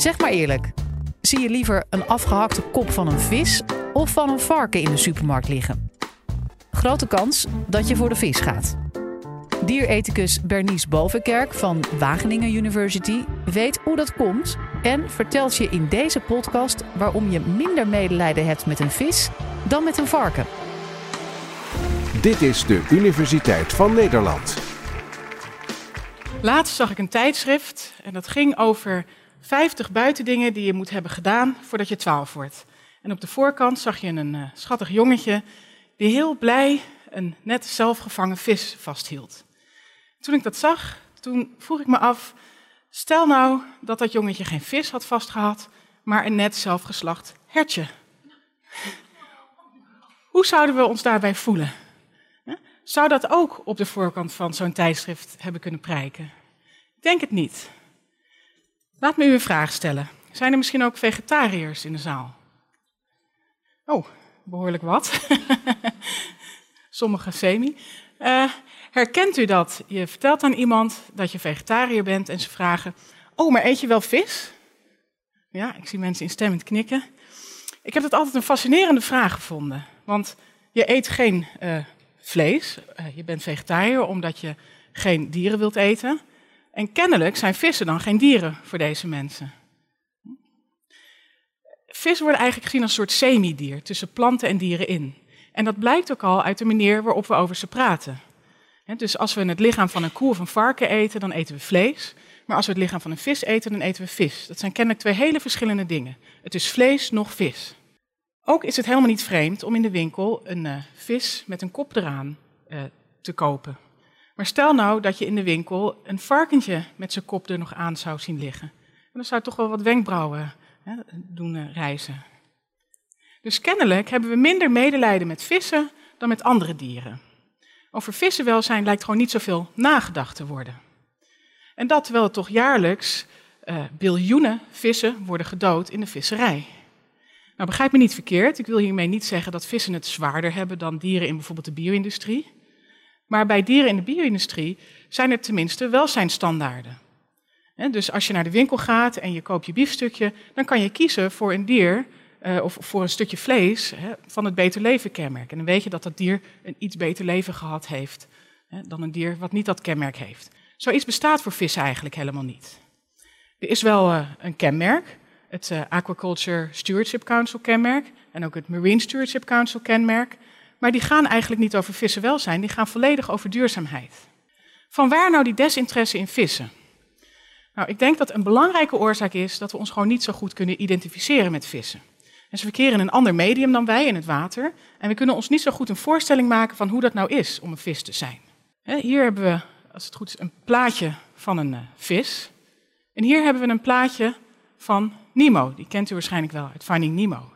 Zeg maar eerlijk, zie je liever een afgehakte kop van een vis of van een varken in de supermarkt liggen? Grote kans dat je voor de vis gaat. Dierethicus Bernice Bovenkerk van Wageningen University weet hoe dat komt en vertelt je in deze podcast waarom je minder medelijden hebt met een vis dan met een varken. Dit is de Universiteit van Nederland. Laatst zag ik een tijdschrift en dat ging over 50 buitendingen die je moet hebben gedaan voordat je 12 wordt. En op de voorkant zag je een uh, schattig jongetje die heel blij een net zelfgevangen vis vasthield. Toen ik dat zag, toen vroeg ik me af, stel nou dat dat jongetje geen vis had vastgehad, maar een net zelfgeslacht hertje. Hoe zouden we ons daarbij voelen? Zou dat ook op de voorkant van zo'n tijdschrift hebben kunnen prijken? Ik denk het niet. Laat me u een vraag stellen. Zijn er misschien ook vegetariërs in de zaal? Oh, behoorlijk wat. Sommige semi. Uh, herkent u dat? Je vertelt aan iemand dat je vegetariër bent en ze vragen: Oh, maar eet je wel vis? Ja, ik zie mensen instemmend knikken. Ik heb het altijd een fascinerende vraag gevonden. Want je eet geen uh, vlees, uh, je bent vegetariër omdat je geen dieren wilt eten. En kennelijk zijn vissen dan geen dieren voor deze mensen. Vissen worden eigenlijk gezien als een soort semidier tussen planten en dieren in. En dat blijkt ook al uit de manier waarop we over ze praten. Dus als we het lichaam van een koe of een varken eten, dan eten we vlees. Maar als we het lichaam van een vis eten, dan eten we vis. Dat zijn kennelijk twee hele verschillende dingen. Het is vlees nog vis. Ook is het helemaal niet vreemd om in de winkel een uh, vis met een kop eraan uh, te kopen. Maar stel nou dat je in de winkel een varkentje met zijn kop er nog aan zou zien liggen. dan zou toch wel wat wenkbrauwen hè, doen uh, reizen. Dus kennelijk hebben we minder medelijden met vissen dan met andere dieren. Over vissenwelzijn lijkt gewoon niet zoveel nagedacht te worden. En dat terwijl er toch jaarlijks uh, biljoenen vissen worden gedood in de visserij. Nou, begrijp me niet verkeerd. Ik wil hiermee niet zeggen dat vissen het zwaarder hebben dan dieren in bijvoorbeeld de bio-industrie. Maar bij dieren in de bio-industrie zijn er tenminste welzijnstandaarden. Dus als je naar de winkel gaat en je koopt je biefstukje, dan kan je kiezen voor een dier uh, of voor een stukje vlees van het beter leven kenmerk. En dan weet je dat dat dier een iets beter leven gehad heeft dan een dier wat niet dat kenmerk heeft. Zoiets bestaat voor vissen eigenlijk helemaal niet. Er is wel uh, een kenmerk, het uh, Aquaculture Stewardship Council kenmerk en ook het Marine Stewardship Council kenmerk. Maar die gaan eigenlijk niet over vissenwelzijn, die gaan volledig over duurzaamheid. Van waar nou die desinteresse in vissen? Nou, ik denk dat een belangrijke oorzaak is dat we ons gewoon niet zo goed kunnen identificeren met vissen. En ze verkeren in een ander medium dan wij, in het water. En we kunnen ons niet zo goed een voorstelling maken van hoe dat nou is om een vis te zijn. Hier hebben we, als het goed is, een plaatje van een uh, vis. En hier hebben we een plaatje van Nemo. Die kent u waarschijnlijk wel uit Finding Nemo.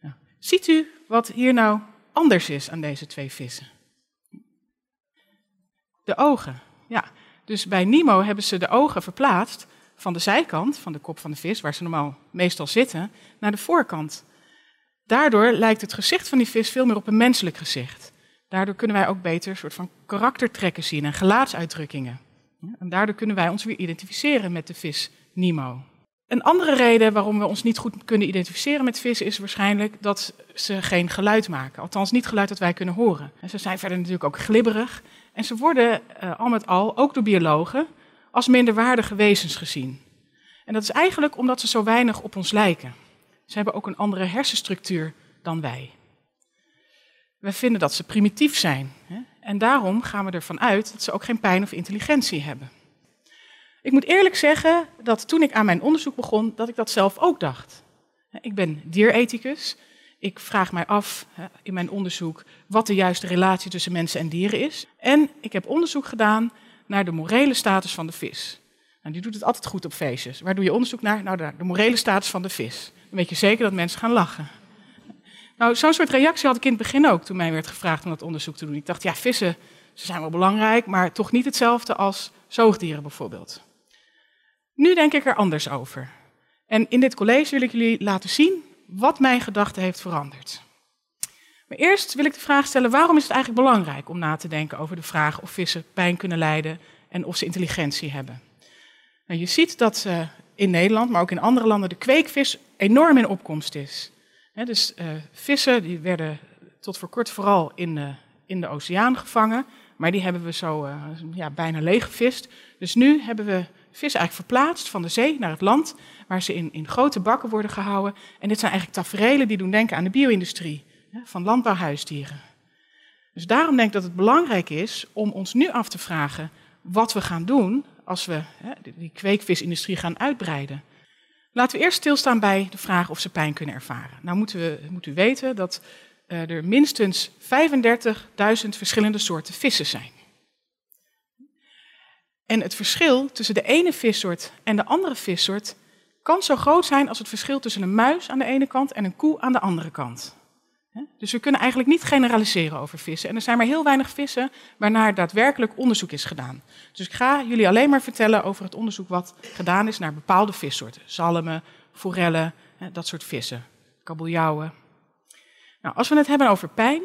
Nou, ziet u wat hier nou anders is aan deze twee vissen? De ogen. Ja, dus bij Nemo hebben ze de ogen verplaatst van de zijkant, van de kop van de vis, waar ze normaal meestal zitten, naar de voorkant. Daardoor lijkt het gezicht van die vis veel meer op een menselijk gezicht. Daardoor kunnen wij ook beter een soort van karaktertrekken zien en gelaatsuitdrukkingen. En daardoor kunnen wij ons weer identificeren met de vis Nemo. Een andere reden waarom we ons niet goed kunnen identificeren met vissen is waarschijnlijk dat ze geen geluid maken. Althans, niet geluid dat wij kunnen horen. En ze zijn verder natuurlijk ook glibberig. En ze worden uh, al met al, ook door biologen, als minderwaardige wezens gezien. En dat is eigenlijk omdat ze zo weinig op ons lijken. Ze hebben ook een andere hersenstructuur dan wij. We vinden dat ze primitief zijn. Hè? En daarom gaan we ervan uit dat ze ook geen pijn of intelligentie hebben. Ik moet eerlijk zeggen dat toen ik aan mijn onderzoek begon, dat ik dat zelf ook dacht. Ik ben dierethicus. Ik vraag mij af in mijn onderzoek wat de juiste relatie tussen mensen en dieren is. En ik heb onderzoek gedaan naar de morele status van de vis. Nou, die doet het altijd goed op feestjes. Waar doe je onderzoek naar? Nou, de, morele status van de vis. Dan weet je zeker dat mensen gaan lachen. Nou, zo'n soort reactie had ik in het begin ook toen mij werd gevraagd om dat onderzoek te doen. Ik dacht, ja, vissen, ze zijn wel belangrijk, maar toch niet hetzelfde als zoogdieren bijvoorbeeld. Nu denk ik er anders over. En in dit college wil ik jullie laten zien wat mijn gedachte heeft veranderd. Maar eerst wil ik de vraag stellen: waarom is het eigenlijk belangrijk om na te denken over de vraag of vissen pijn kunnen lijden en of ze intelligentie hebben? Nou, je ziet dat uh, in Nederland, maar ook in andere landen, de kweekvis enorm in opkomst is. dus uh, vissen die werden tot voor kort vooral in de, in de oceaan gevangen, maar die hebben we zo uh, ja, bijna leeggevist. Dus nu hebben we vissen eigenlijk verplaatst van de zee naar het land, waar ze in, in grote bakken worden gehouden. En dit zijn eigenlijk taferelen die doen denken aan de bio-industrie, van landbouwhuisdieren. Dus daarom denk ik dat het belangrijk is om ons nu af te vragen wat we gaan doen als we hè, die kweekvisindustrie gaan uitbreiden. Laten we eerst stilstaan bij de vraag of ze pijn kunnen ervaren. Nou moeten we, moet u weten dat uh, er minstens 35.000 verschillende soorten vissen zijn. En het verschil tussen de ene vissoort en de andere vissoort kan zo groot zijn als het verschil tussen een muis aan de ene kant en een koe aan de andere kant. Dus we kunnen eigenlijk niet generaliseren over vissen. En er zijn maar heel weinig vissen waarnaar daadwerkelijk onderzoek is gedaan. Dus ik ga jullie alleen maar vertellen over het onderzoek wat gedaan is naar bepaalde vissoorten. Zalmen, forellen, dat soort vissen. Kabeljauwen. Nou, als we het hebben over pijn,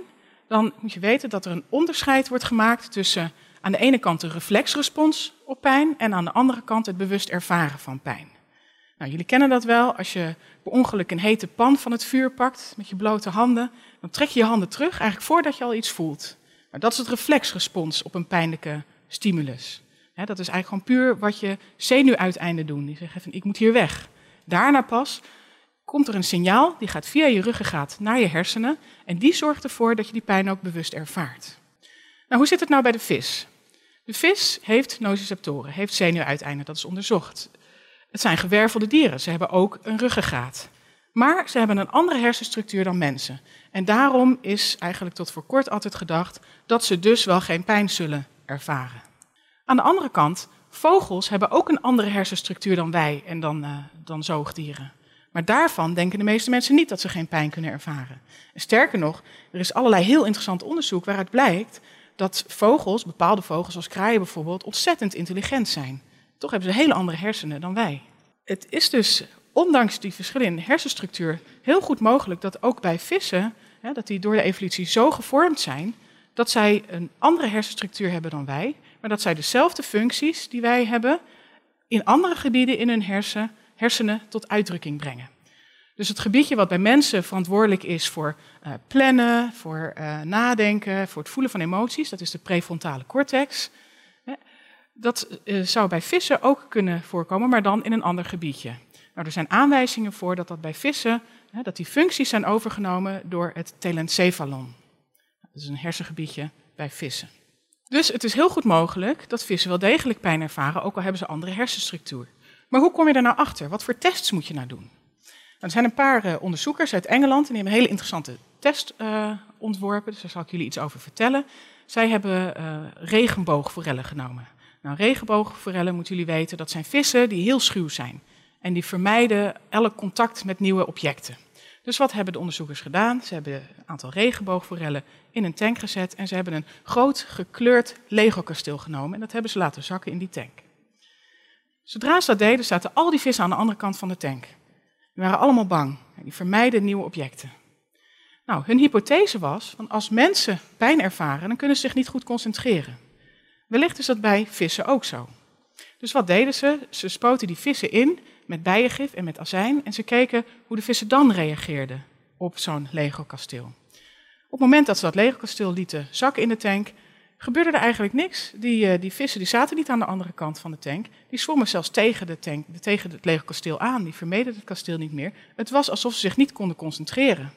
dan moet je weten dat er een onderscheid wordt gemaakt tussen aan de ene kant de reflexrespons op pijn en aan de andere kant het bewust ervaren van pijn. Nou, jullie kennen dat wel. Als je per ongeluk een hete pan van het vuur pakt met je blote handen, dan trek je je handen terug, eigenlijk voordat je al iets voelt. Dat is het reflexrespons op een pijnlijke stimulus. dat is eigenlijk gewoon puur wat je zenuwuiteinden doen. Die zeggen van ik moet hier weg. Daarna pas komt er een signaal, die gaat via je ruggengraat naar je hersenen en die zorgt ervoor dat je die pijn ook bewust ervaart. Nou, hoe zit het nou bij de vis? De vis heeft nociceptoren, heeft zenuwuiteinden, dat is onderzocht. Het zijn gewervelde dieren, ze hebben ook een ruggengraat. Maar ze hebben een andere hersenstructuur dan mensen. En daarom is eigenlijk tot voor kort altijd gedacht dat ze dus wel geen pijn zullen ervaren. Aan de andere kant, vogels hebben ook een andere hersenstructuur dan wij en dan, uh, dan zoogdieren. Maar daarvan denken de meeste mensen niet dat ze geen pijn kunnen ervaren. En sterker nog, er is allerlei heel interessant onderzoek waaruit blijkt dat vogels, bepaalde vogels als kraaien bijvoorbeeld, ontzettend intelligent zijn. Toch hebben ze hele andere hersenen dan wij. Het is dus, ondanks die verschillen in hersenstructuur, heel goed mogelijk dat ook bij vissen, hè, dat die door de evolutie zo gevormd zijn, dat zij een andere hersenstructuur hebben dan wij, maar dat zij dezelfde functies die wij hebben in andere gebieden in hun hersen, hersenen tot uitdrukking brengen. Dus het gebiedje wat bij mensen verantwoordelijk is voor uh, plannen, voor uh, nadenken, voor het voelen van emoties, dat is de prefrontale cortex. Dat uh, zou bij vissen ook kunnen voorkomen, maar dan in een ander gebiedje. Nou, er zijn aanwijzingen voor dat dat bij vissen, dat die functies zijn overgenomen door het telencephalon. Dat is een hersengebiedje bij vissen. Dus het is heel goed mogelijk dat vissen wel degelijk pijn ervaren, ook al hebben ze andere hersenstructuur. Maar hoe kom je daar nou achter? Wat voor tests moet je nou doen? Er zijn een paar uh, onderzoekers uit Engeland en die hebben een hele interessante test uh, ontworpen, dus daar zal ik jullie iets over vertellen. Zij hebben uh, regenboogforellen genomen. Nou, regenboogforellen, moeten jullie weten, dat zijn vissen die heel schuw zijn. En die vermijden elk contact met nieuwe objecten. Dus wat hebben de onderzoekers gedaan? Ze hebben een aantal regenboogforellen in een tank gezet en ze hebben een groot gekleurd Lego-kasteel genomen en dat hebben ze laten zakken in die tank. Zodra ze dat deden, zaten al die vissen aan de andere kant van de tank. Die waren allemaal bang. Die vermijden nieuwe objecten. Nou, hun hypothese was, van als mensen pijn ervaren, dan kunnen ze zich niet goed concentreren. Wellicht is dat bij vissen ook zo. Dus wat deden ze? Ze spoten die vissen in met bijengif en met azijn en ze keken hoe de vissen dan reageerden op zo'n Lego-kasteel. Op het moment dat ze dat Lego-kasteel lieten zakken in de tank, gebeurde er eigenlijk niks. Die, uh, die vissen die zaten niet aan de andere kant van de tank. Die zwommen zelfs tegen, de tank, tegen het Lego-kasteel aan. Die vermeden het kasteel niet meer. Het was alsof ze zich niet konden concentreren.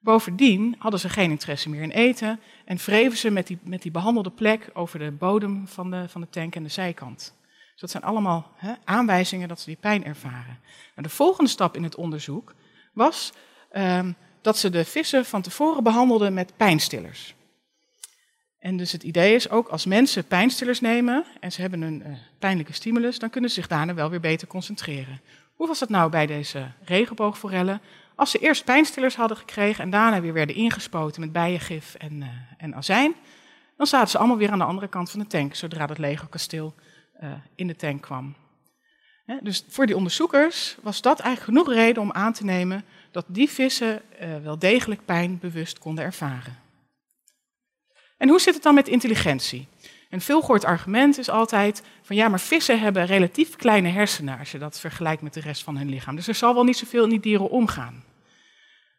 Bovendien hadden ze geen interesse meer in eten en wreven ze met die, met die behandelde plek over de bodem van de, van de tank en de zijkant. Dus dat zijn allemaal aanwijzingen dat ze die pijn ervaren. De volgende stap in het onderzoek was um, dat ze de vissen van tevoren behandelden met pijnstillers. En dus het idee is ook als mensen pijnstillers nemen en ze hebben een uh, pijnlijke stimulus, dan kunnen ze zich daarna wel weer beter concentreren. Hoe was dat nou bij deze regenboogforellen? Als ze eerst pijnstillers hadden gekregen en daarna weer werden ingespoten met bijengif en, uh, en azijn, dan zaten ze allemaal weer aan de andere kant van de tank, zodra dat Lego-kasteel uh, in de tank kwam. dus voor die onderzoekers was dat eigenlijk genoeg reden om aan te nemen dat die vissen wel degelijk pijn bewust konden ervaren. En hoe zit het dan met intelligentie? Een veelgehoord argument is altijd van ja, maar vissen hebben relatief kleine hersenen als je dat vergelijkt met de rest van hun lichaam. Dus er zal wel niet zoveel in die dieren omgaan.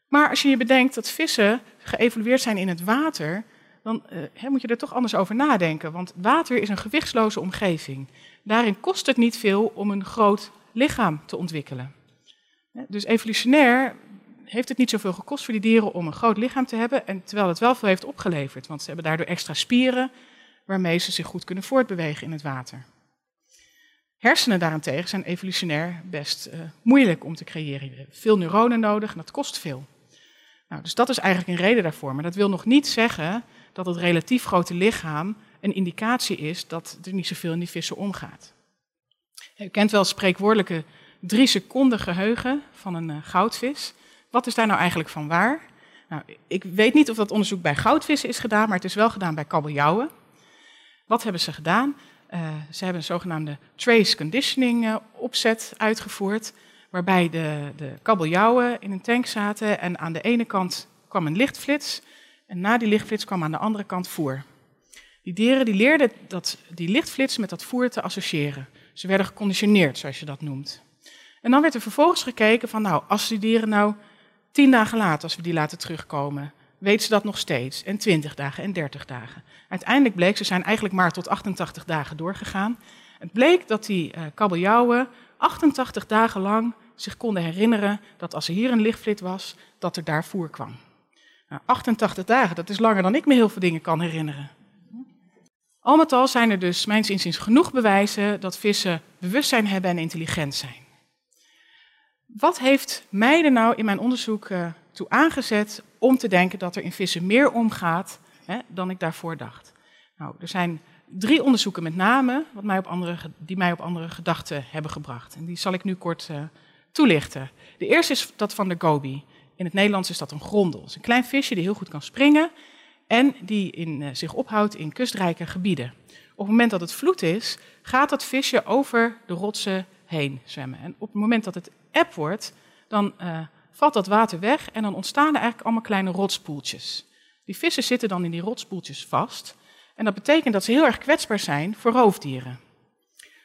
Maar als je je bedenkt dat vissen geëvolueerd zijn in het water, dan uh, moet je er toch anders over nadenken. Want water is een gewichtsloze omgeving. Daarin kost het niet veel om een groot lichaam te ontwikkelen. Dus evolutionair heeft het niet zoveel gekost voor die dieren om een groot lichaam te hebben, en terwijl het wel veel heeft opgeleverd, want ze hebben daardoor extra spieren waarmee ze zich goed kunnen voortbewegen in het water. Hersenen daarentegen zijn evolutionair best uh, moeilijk om te creëren. Veel neuronen nodig en dat kost veel. Nou, dus dat is eigenlijk een reden daarvoor. Maar dat wil nog niet zeggen dat het relatief grote lichaam een indicatie is dat er niet zoveel in die vissen omgaat. U kent wel het spreekwoordelijke drie seconden geheugen van een uh, goudvis. Wat is daar nou eigenlijk van waar? Nou, ik weet niet of dat onderzoek bij goudvissen is gedaan, maar het is wel gedaan bij kabeljauwen. Wat hebben ze gedaan? Uh, ze hebben een zogenaamde trace conditioning uh, opzet uitgevoerd, waarbij de, de kabeljauwen in een tank zaten en aan de ene kant kwam een lichtflits en na die lichtflits kwam aan de andere kant voer. Die dieren die leerden dat, die lichtflits met dat voer te associëren. Ze werden geconditioneerd, zoals je dat noemt. En dan werd er vervolgens gekeken van, nou, als die dieren nou tien dagen later, als we die laten terugkomen, weten ze dat nog steeds. En 20 dagen en 30 dagen. Uiteindelijk bleek, ze zijn eigenlijk maar tot 88 dagen doorgegaan. Het bleek dat die uh, kabeljauwen 88 dagen lang zich konden herinneren dat als er hier een lichtflit was, dat er daar voer kwam. Nou, 88 dagen, dat is langer dan ik me heel veel dingen kan herinneren. Al met al zijn er dus, mijns inziens, genoeg bewijzen dat vissen bewustzijn hebben en intelligent zijn. Wat heeft mij er nou in mijn onderzoek uh, toe aangezet om te denken dat er in vissen meer omgaat hè, dan ik daarvoor dacht? Nou, er zijn drie onderzoeken met name wat mij op andere, die mij op andere gedachten hebben gebracht. En die zal ik nu kort uh, toelichten. De eerste is dat van de goby. In het Nederlands is dat een grondel. Het is een klein visje die heel goed kan springen en die in, uh, zich ophoudt in kustrijke gebieden. Op het moment dat het vloed is, gaat dat visje over de rotsen heen zwemmen. En op het moment dat het eb wordt, dan uh, valt dat water weg en dan ontstaan er eigenlijk allemaal kleine rotspoeltjes. Die vissen zitten dan in die rotspoeltjes vast. En dat betekent dat ze heel erg kwetsbaar zijn voor roofdieren.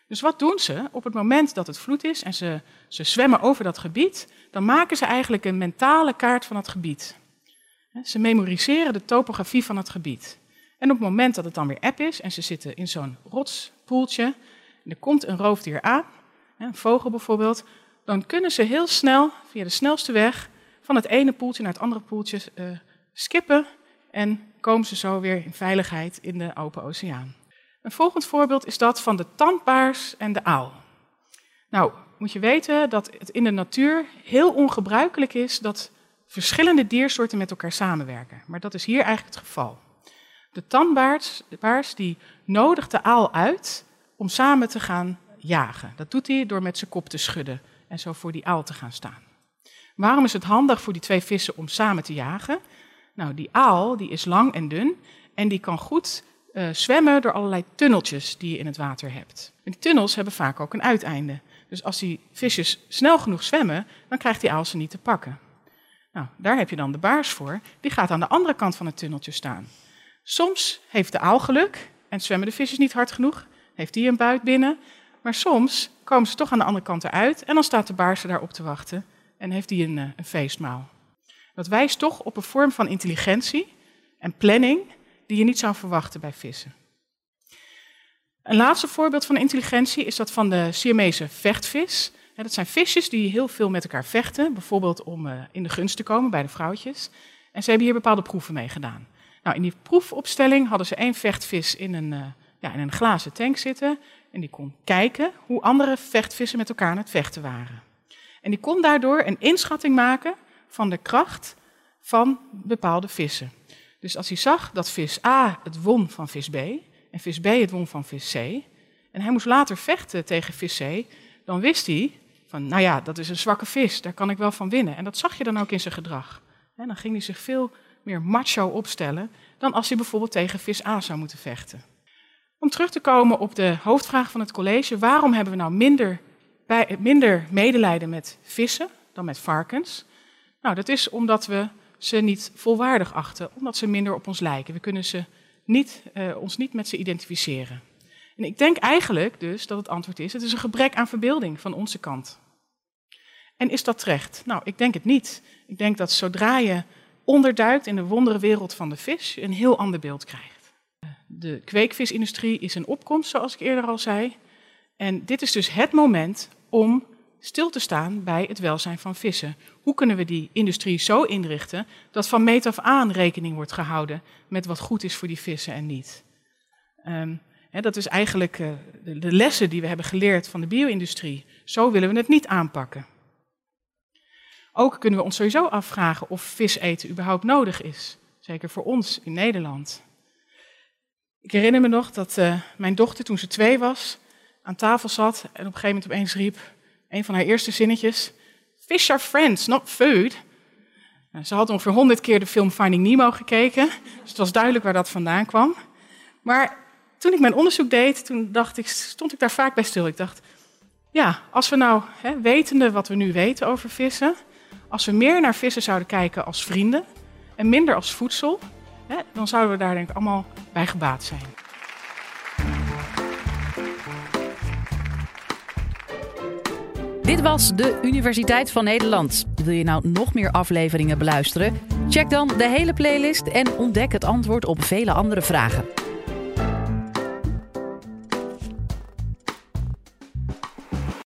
Dus wat doen ze? Op het moment dat het vloed is en ze, ze zwemmen over dat gebied, dan maken ze eigenlijk een mentale kaart van het gebied. Ze memoriseren de topografie van het gebied. En op het moment dat het dan weer eb is en ze zitten in zo'n rotspoeltje, en er komt een roofdier aan, een vogel bijvoorbeeld, dan kunnen ze heel snel, via de snelste weg, van het ene poeltje naar het andere poeltje uh, skippen en komen ze zo weer in veiligheid in de open oceaan. Een volgend voorbeeld is dat van de tandbaars en de aal. Nou, moet je weten dat het in de natuur heel ongebruikelijk is dat verschillende diersoorten met elkaar samenwerken. Maar dat is hier eigenlijk het geval. De tandbaars die nodigt de aal uit om samen te gaan jagen. Dat doet hij door met zijn kop te schudden en zo voor die aal te gaan staan. Waarom is het handig voor die twee vissen om samen te jagen? Nou, die aal die is lang en dun en die kan goed uh, zwemmen door allerlei tunneltjes die je in het water hebt. En die tunnels hebben vaak ook een uiteinde. Dus als die visjes snel genoeg zwemmen, dan krijgt die aal ze niet te pakken. Nou, daar heb je dan de baars voor. Die gaat aan de andere kant van het tunneltje staan. Soms heeft de aal geluk en zwemmen de visjes niet hard genoeg. Heeft die een buit binnen. Maar soms komen ze toch aan de andere kant eruit en dan staat de baars er daarop te wachten en heeft die een, eh, een feestmaal. Dat wijst toch op een vorm van intelligentie en planning die je niet zou verwachten bij vissen. Een laatste voorbeeld van intelligentie is dat van de Siamese vechtvis. Dat zijn visjes die heel veel met elkaar vechten, bijvoorbeeld om eh, in de gunst te komen bij de vrouwtjes. En ze hebben hier bepaalde proeven mee gedaan. Nou, in die proefopstelling hadden ze één vechtvis in een, uh, ja, in een glazen tank zitten. En die kon kijken hoe andere vechtvissen met elkaar aan het vechten waren. En die kon daardoor een inschatting maken van de kracht van bepaalde vissen. Dus als hij zag dat vis A het won van vis B en vis B het won van vis C, en hij moest later vechten tegen vis C, dan wist hij van, nou ja, dat is een zwakke vis, daar kan ik wel van winnen. En dat zag je dan ook in zijn gedrag. En dan ging hij zich veel meer macho opstellen dan als hij bijvoorbeeld tegen vis A zou moeten vechten. Om terug te komen op de hoofdvraag van het college, waarom hebben we nou minder, bij, minder medelijden met vissen dan met varkens? Nou, dat is omdat we ze niet volwaardig achten, omdat ze minder op ons lijken. We kunnen ze niet, uh, ons niet met ze identificeren. En ik denk eigenlijk dus dat het antwoord is: het is een gebrek aan verbeelding van onze kant. En is dat terecht? Nou, ik denk het niet. Ik denk dat zodra je onderduikt in de wondere wereld van de vis, je een heel ander beeld krijgt. De kweekvisindustrie is een opkomst, zoals ik eerder al zei. En dit is dus het moment om stil te staan bij het welzijn van vissen. Hoe kunnen we die industrie zo inrichten dat van meet af aan rekening wordt gehouden met wat goed is voor die vissen en niet? Um, dat is eigenlijk uh, de, de lessen die we hebben geleerd van de bio-industrie. Zo willen we het niet aanpakken. Ook kunnen we ons sowieso afvragen of vis eten überhaupt nodig is. Zeker voor ons in Nederland. Ik herinner me nog dat uh, mijn dochter, toen ze twee was, aan tafel zat en op een gegeven moment opeens riep een van haar eerste zinnetjes: Fish are friends, not food. Nou, ze had ongeveer honderd keer de film Finding Nemo gekeken, dus het was duidelijk waar dat vandaan kwam. Maar toen ik mijn onderzoek deed, toen dacht ik, stond ik daar vaak bij stil. Ik dacht, ja, als we nou, hè, wetende wat we nu weten over vissen, als we meer naar vissen zouden kijken als vrienden en minder als voedsel, hè, dan zouden we daar denk ik allemaal bij gebaat zijn. Dit was de Universiteit van Nederland. Wil je nou nog meer afleveringen beluisteren? Check dan de hele playlist en ontdek het antwoord op vele andere vragen.